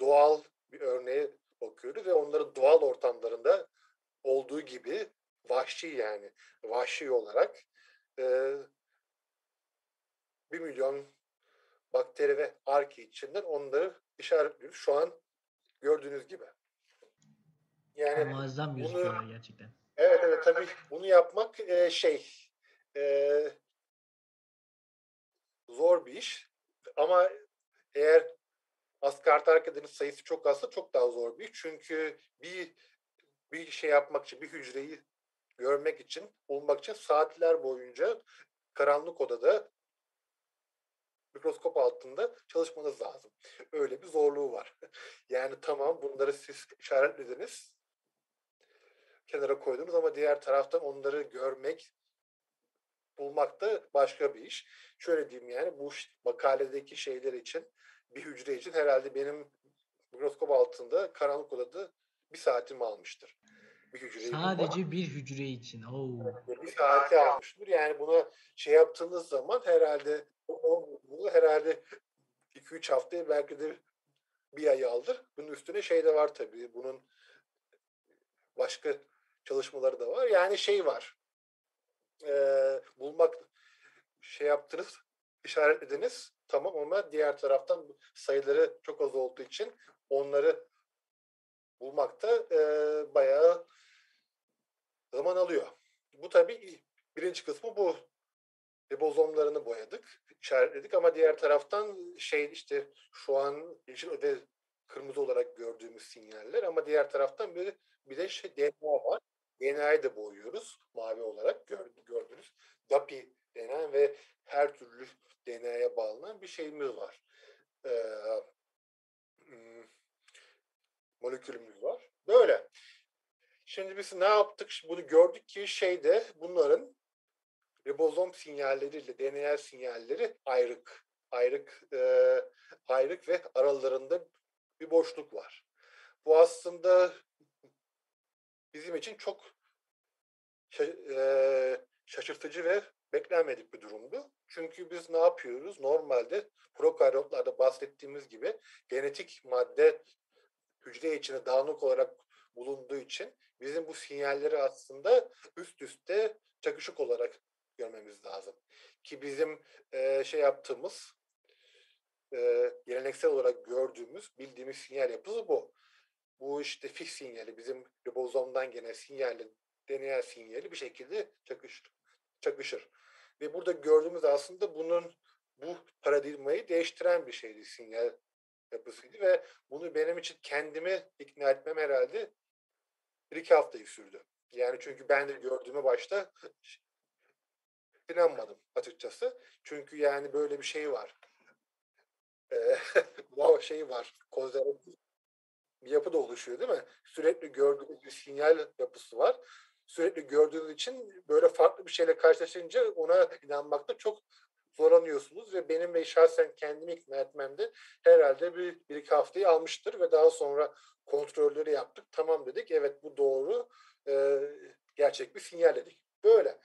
doğal bir örneğe bakıyoruz ve onları doğal ortamlarında olduğu gibi vahşi yani vahşi olarak e, bir milyon bakteri ve arki içinden onları işaretliyoruz. Şu an gördüğünüz gibi. Yani Muazzam bunu, gerçekten. Evet evet tabii bunu yapmak e, şey e, zor bir iş ama eğer asgari arkadaşın sayısı çok azsa çok daha zor bir iş. Çünkü bir bir şey yapmak için, bir hücreyi görmek için, bulmak için saatler boyunca karanlık odada mikroskop altında çalışmanız lazım. Öyle bir zorluğu var. Yani tamam bunları siz işaretlediniz, kenara koydunuz ama diğer taraftan onları görmek, bulmak da başka bir iş. Şöyle diyeyim yani bu makaledeki şeyler için bir hücre için herhalde benim mikroskop altında karanlık odada bir saatimi almıştır. Bir hücreyi Sadece bulmak. bir hücre için. Oo. Bir saati almıştır. Yani buna şey yaptığınız zaman herhalde bu herhalde 2-3 hafta belki de bir ay alır. Bunun üstüne şey de var tabii. Bunun başka çalışmaları da var. Yani şey var. E, bulmak şey yaptınız, işaretlediniz. Tamam ama diğer taraftan sayıları çok az olduğu için onları bulmakta e, bayağı zaman alıyor. Bu tabii birinci kısmı bu. Ribozomlarını boyadık, işaretledik ama diğer taraftan şey işte şu an yeşil öde kırmızı olarak gördüğümüz sinyaller ama diğer taraftan bir, bir de şey DNA var. DNA'yı da boyuyoruz mavi olarak gördünüz. DAPI denen ve her türlü DNA'ya bağlanan bir şeyimiz var. Ee, hmm, molekülümüz var. Böyle. Şimdi biz ne yaptık? Bunu gördük ki şeyde bunların ribozom sinyalleriyle DNA sinyalleri ayrık. Ayrık, e, ayrık ve aralarında bir boşluk var. Bu aslında bizim için çok şaşırtıcı ve beklenmedik bir durumdu. Çünkü biz ne yapıyoruz? Normalde prokaryotlarda bahsettiğimiz gibi genetik madde hücre içine dağınık olarak bulunduğu için bizim bu sinyalleri aslında üst üste çakışık olarak görmemiz lazım. Ki bizim e, şey yaptığımız e, geleneksel olarak gördüğümüz, bildiğimiz sinyal yapısı bu. Bu işte fix sinyali, bizim ribozomdan gelen sinyali, DNA sinyali bir şekilde çakışır. çakışır. Ve burada gördüğümüz aslında bunun bu paradigmayı değiştiren bir şeydi sinyal yapısıydı ve bunu benim için kendimi ikna etmem herhalde bir iki haftayı sürdü. Yani çünkü ben de gördüğüme başta inanmadım açıkçası. Çünkü yani böyle bir şey var. bu şey var. Konservatif bir yapı da oluşuyor değil mi? Sürekli gördüğümüz bir sinyal yapısı var. Sürekli gördüğünüz için böyle farklı bir şeyle karşılaşınca ona inanmakta çok zorlanıyorsunuz ve benim ve şahsen kendimi ikna etmemde herhalde bir, bir iki haftayı almıştır ve daha sonra kontrolleri yaptık. Tamam dedik evet bu doğru e, gerçek bir sinyal dedik. Böyle.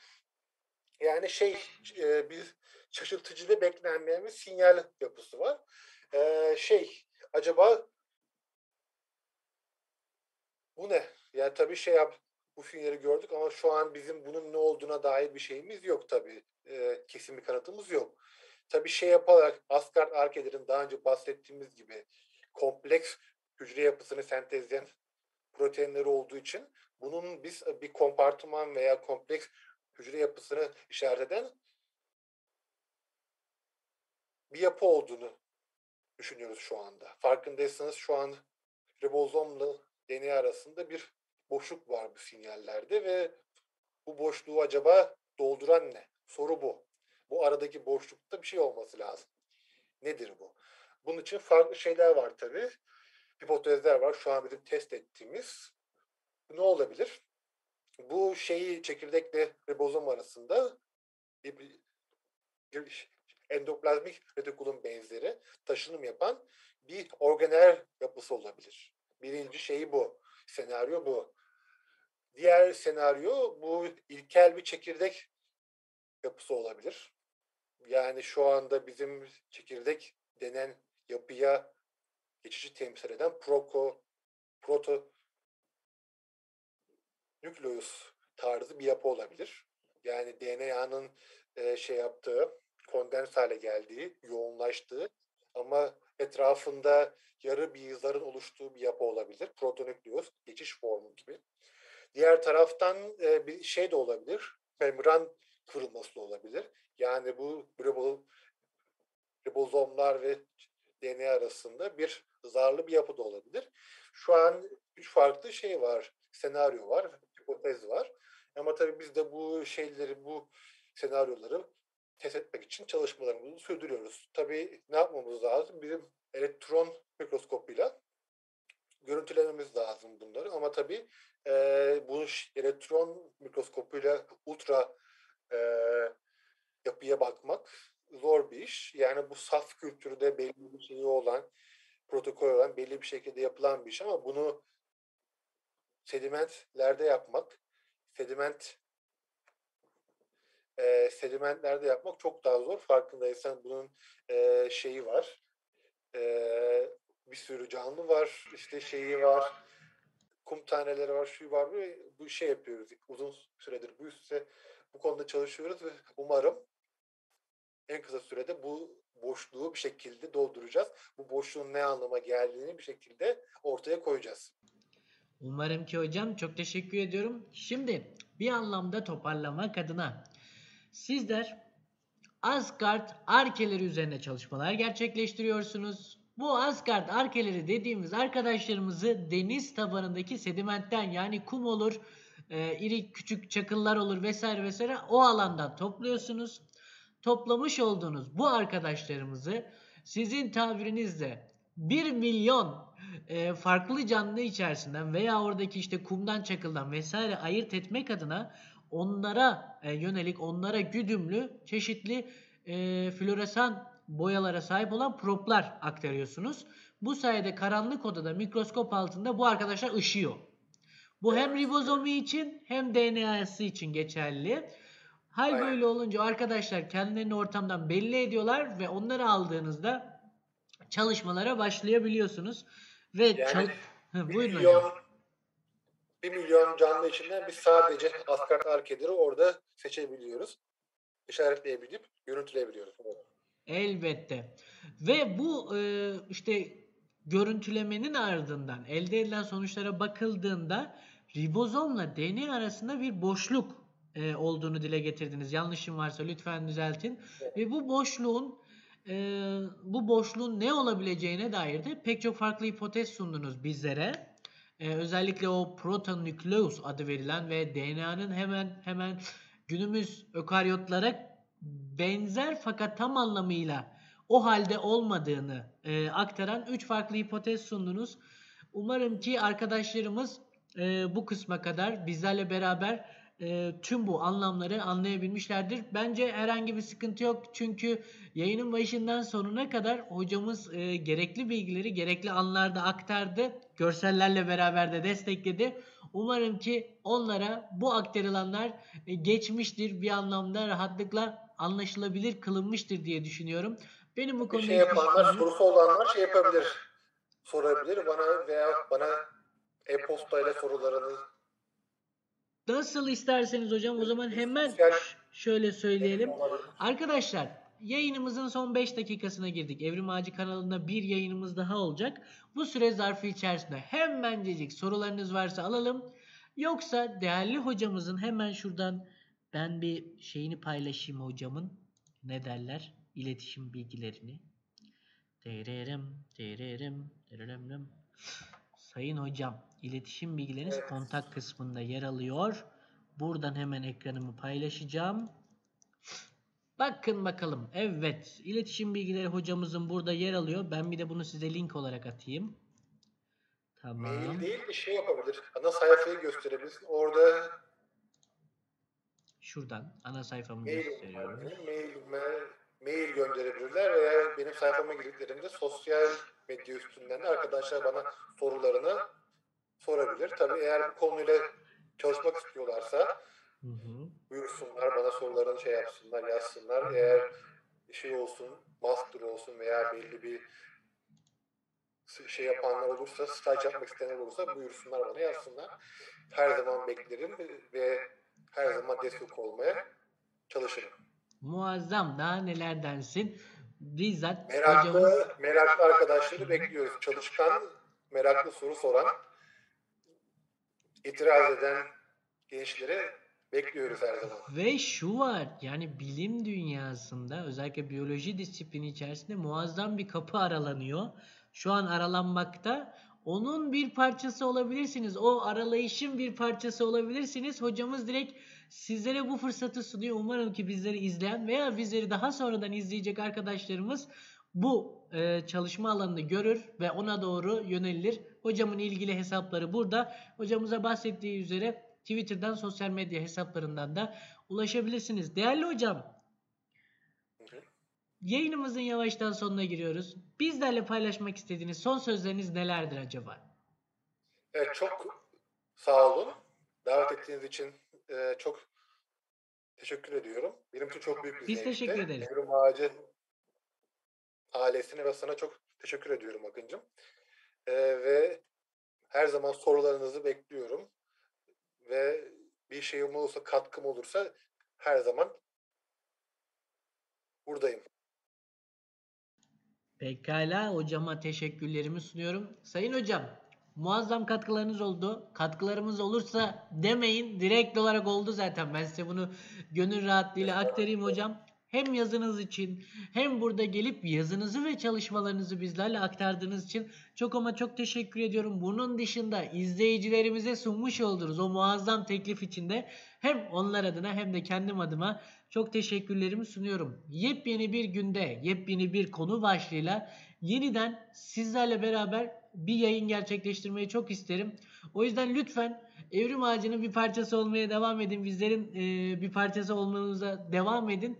Yani şey e, bir şaşırtıcı ve beklenmeyen bir sinyal yapısı var. E, şey acaba bu ne? Yani tabii şey yap bu filmleri gördük ama şu an bizim bunun ne olduğuna dair bir şeyimiz yok tabii. E, kesin bir kanıtımız yok. Tabii şey yaparak Asgard Arkeder'in daha önce bahsettiğimiz gibi kompleks hücre yapısını sentezleyen proteinleri olduğu için bunun biz bir kompartıman veya kompleks hücre yapısını işaret eden bir yapı olduğunu düşünüyoruz şu anda. Farkındaysanız şu an ribozomla DNA arasında bir boşluk var bu sinyallerde ve bu boşluğu acaba dolduran ne? Soru bu. Bu aradaki boşlukta bir şey olması lazım. Nedir bu? Bunun için farklı şeyler var tabii. Hipotezler var. Şu an bizim test ettiğimiz. Ne olabilir? Bu şeyi çekirdekle ribozom arasında bir, bir endoplazmik retikulum benzeri taşınım yapan bir organel yapısı olabilir. Birinci şeyi bu. Senaryo bu. Diğer senaryo bu ilkel bir çekirdek yapısı olabilir. Yani şu anda bizim çekirdek denen yapıya geçişi temsil eden proko, proto nükleus tarzı bir yapı olabilir. Yani DNA'nın e, şey yaptığı, kondens hale geldiği, yoğunlaştığı ama etrafında yarı bir zarın oluştuğu bir yapı olabilir. Protonükleus, geçiş formu gibi. Diğer taraftan e, bir şey de olabilir. Membran kırılması da olabilir. Yani bu ribozomlar ve DNA arasında bir zarlı bir yapı da olabilir. Şu an üç farklı şey var. Senaryo var, hipotez var. Ama tabii biz de bu şeyleri, bu senaryoları test etmek için çalışmalarımızı sürdürüyoruz. Tabii ne yapmamız lazım? Bizim elektron mikroskopuyla görüntülememiz lazım bunları. Ama tabii e, bu elektron mikroskopuyla ultra e, yapıya bakmak zor bir iş. Yani bu saf kültürde belli bir şeyi olan, protokol olan, belli bir şekilde yapılan bir iş ama bunu sedimentlerde yapmak, sediment e, sedimentlerde yapmak çok daha zor. Farkındaysan bunun e, şeyi var. E, bir sürü canlı var. işte şeyi var. Kum taneleri var, şu var. Böyle bu şey yapıyoruz. Uzun süredir bu üstte bu konuda çalışıyoruz ve umarım en kısa sürede bu boşluğu bir şekilde dolduracağız. Bu boşluğun ne anlama geldiğini bir şekilde ortaya koyacağız. Umarım ki hocam çok teşekkür ediyorum. Şimdi bir anlamda toparlamak adına sizler Asgard arkeleri üzerine çalışmalar gerçekleştiriyorsunuz. Bu Asgard arkeleri dediğimiz arkadaşlarımızı deniz tabanındaki sedimentten yani kum olur, e, iri küçük çakıllar olur vesaire vesaire o alandan topluyorsunuz. Toplamış olduğunuz bu arkadaşlarımızı sizin tabirinizle 1 milyon e, farklı canlı içerisinden veya oradaki işte kumdan çakıldan vesaire ayırt etmek adına onlara e, yönelik onlara güdümlü çeşitli e, floresan boyalara sahip olan proplar aktarıyorsunuz. Bu sayede karanlık odada mikroskop altında bu arkadaşlar ışıyor. Bu hem ribozomu için hem DNA'sı için geçerli. Hal Aynen. böyle olunca arkadaşlar kendilerini ortamdan belli ediyorlar ve onları aldığınızda çalışmalara başlayabiliyorsunuz. Ve yani, çal- Hı, buyurun milyon, hocam. 1 milyon canlı içinden biz sadece Asgard Arcader'ı orada seçebiliyoruz. İşaretleyebilip görüntüleyebiliyoruz. Elbette. Ve bu e, işte görüntülemenin ardından elde edilen sonuçlara bakıldığında ribozomla DNA arasında bir boşluk e, olduğunu dile getirdiniz. Yanlışım varsa lütfen düzeltin. Ve bu boşluğun e, bu boşluğun ne olabileceğine dair de pek çok farklı hipotez sundunuz bizlere. E, özellikle o protonükleus adı verilen ve DNA'nın hemen hemen günümüz ökaryotlara benzer fakat tam anlamıyla o halde olmadığını e, aktaran 3 farklı hipotez sundunuz. Umarım ki arkadaşlarımız e, bu kısma kadar bizlerle beraber e, tüm bu anlamları anlayabilmişlerdir. Bence herhangi bir sıkıntı yok. Çünkü yayının başından sonuna kadar hocamız e, gerekli bilgileri gerekli anlarda aktardı. Görsellerle beraber de destekledi. Umarım ki onlara bu aktarılanlar e, geçmiştir bir anlamda rahatlıkla anlaşılabilir kılınmıştır diye düşünüyorum. Benim bu konuda şey yapanlar, sorusu olanlar şey yapabilir. Sorabilir bana veya bana e-postayla sorularını Nasıl isterseniz hocam o zaman hemen şöyle söyleyelim. Arkadaşlar yayınımızın son 5 dakikasına girdik. Evrim Ağacı kanalında bir yayınımız daha olacak. Bu süre zarfı içerisinde hemencecik sorularınız varsa alalım. Yoksa değerli hocamızın hemen şuradan ben bir şeyini paylaşayım hocamın. Ne derler? İletişim bilgilerini. Dererim, dererim, dererim. Sayın hocam, iletişim bilgileriniz Evet. kontak kısmında yer alıyor. Buradan hemen ekranımı paylaşacağım. Bakın bakalım. Evet, iletişim bilgileri hocamızın burada yer alıyor. Ben bir de bunu size link olarak atayım. Tamam. Mail değil bir şey yapabilir. Ana sayfayı gösterebilirsin. Orada Şuradan ana sayfamı mail, gösteriyorum. mail, gönderebilirler veya benim sayfama girdiklerinde sosyal medya üstünden de arkadaşlar bana sorularını sorabilir. Tabii eğer bu konuyla çalışmak istiyorlarsa Hı hı. Buyursunlar bana sorularını şey yapsınlar, yazsınlar. Eğer şey olsun, master olsun veya belli bir şey yapanlar olursa, staj yapmak isteyenler olursa buyursunlar bana yazsınlar. Her zaman beklerim ve her zaman destek olmaya çalışırım. Muazzam. Daha neler densin. Bizzat Meraklı, hocamız meraklı arkadaşları bekliyoruz. Çalışkan, meraklı soru soran, itiraz eden gençleri bekliyoruz her zaman. Ve şu var yani bilim dünyasında özellikle biyoloji disiplini içerisinde muazzam bir kapı aralanıyor. Şu an aralanmakta. Onun bir parçası olabilirsiniz. O aralayışın bir parçası olabilirsiniz. Hocamız direkt sizlere bu fırsatı sunuyor. Umarım ki bizleri izleyen veya bizleri daha sonradan izleyecek arkadaşlarımız bu e, çalışma alanını görür ve ona doğru yönelilir. Hocamın ilgili hesapları burada. Hocamıza bahsettiği üzere Twitter'dan, sosyal medya hesaplarından da ulaşabilirsiniz. Değerli hocam, yayınımızın yavaştan sonuna giriyoruz. Bizlerle paylaşmak istediğiniz son sözleriniz nelerdir acaba? Evet, çok sağ olun. Davet ettiğiniz için e, çok teşekkür ediyorum. Benim için çok büyük bir Biz teşekkür ederiz. Evrim Ağacı ailesine ve sana çok teşekkür ediyorum Akıncım. E, ve her zaman sorularınızı bekliyorum. Ve bir şeyim olursa, katkım olursa her zaman buradayım. Pekala hocama teşekkürlerimi sunuyorum. Sayın hocam muazzam katkılarınız oldu. Katkılarımız olursa demeyin direkt olarak oldu zaten. Ben size bunu gönül rahatlığıyla aktarayım hocam. Hem yazınız için hem burada gelip yazınızı ve çalışmalarınızı bizlerle aktardığınız için çok ama çok teşekkür ediyorum. Bunun dışında izleyicilerimize sunmuş olduğunuz o muazzam teklif için de hem onlar adına hem de kendim adıma çok teşekkürlerimi sunuyorum. Yepyeni bir günde, yepyeni bir konu başlığıyla yeniden sizlerle beraber bir yayın gerçekleştirmeyi çok isterim. O yüzden lütfen Evrim Ağacı'nın bir parçası olmaya devam edin. Bizlerin bir parçası olmanıza devam edin.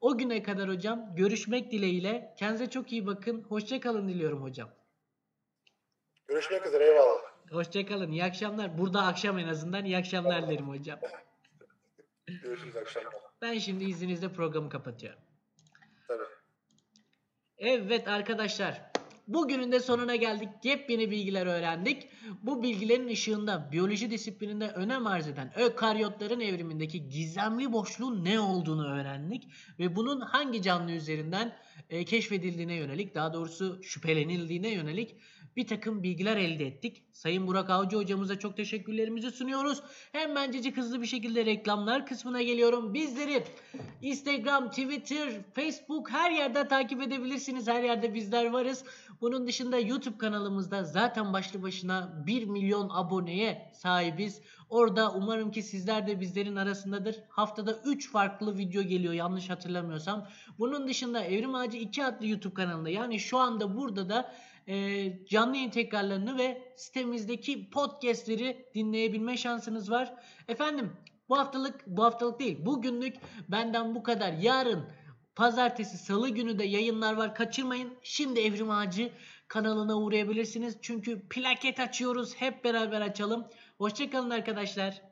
O güne kadar hocam görüşmek dileğiyle. Kendinize çok iyi bakın. Hoşça kalın diliyorum hocam. Görüşmek üzere. Eyvallah. Hoşça kalın. İyi akşamlar. Burada akşam en azından iyi akşamlar dilerim hocam. Görüşürüz akşamlar. Ben şimdi izninizle programı kapatıyorum. Tabii. Evet arkadaşlar Bugünün de sonuna geldik. Yepyeni bilgiler öğrendik. Bu bilgilerin ışığında biyoloji disiplininde önem arz eden ökaryotların evrimindeki gizemli boşluğun ne olduğunu öğrendik. Ve bunun hangi canlı üzerinden e, keşfedildiğine yönelik daha doğrusu şüphelenildiğine yönelik bir takım bilgiler elde ettik. Sayın Burak Avcı hocamıza çok teşekkürlerimizi sunuyoruz. Hemencecik hızlı bir şekilde reklamlar kısmına geliyorum. Bizleri Instagram, Twitter, Facebook her yerde takip edebilirsiniz. Her yerde bizler varız. Bunun dışında YouTube kanalımızda zaten başlı başına 1 milyon aboneye sahibiz. Orada umarım ki sizler de bizlerin arasındadır. Haftada 3 farklı video geliyor yanlış hatırlamıyorsam. Bunun dışında Evrim Ağacı 2 adlı YouTube kanalında yani şu anda burada da e, canlı yayın ve sitemizdeki podcastleri dinleyebilme şansınız var. Efendim bu haftalık bu haftalık değil bugünlük benden bu kadar. Yarın pazartesi salı günü de yayınlar var kaçırmayın. Şimdi Evrim Ağacı kanalına uğrayabilirsiniz. Çünkü plaket açıyoruz hep beraber açalım. Hoşçakalın arkadaşlar.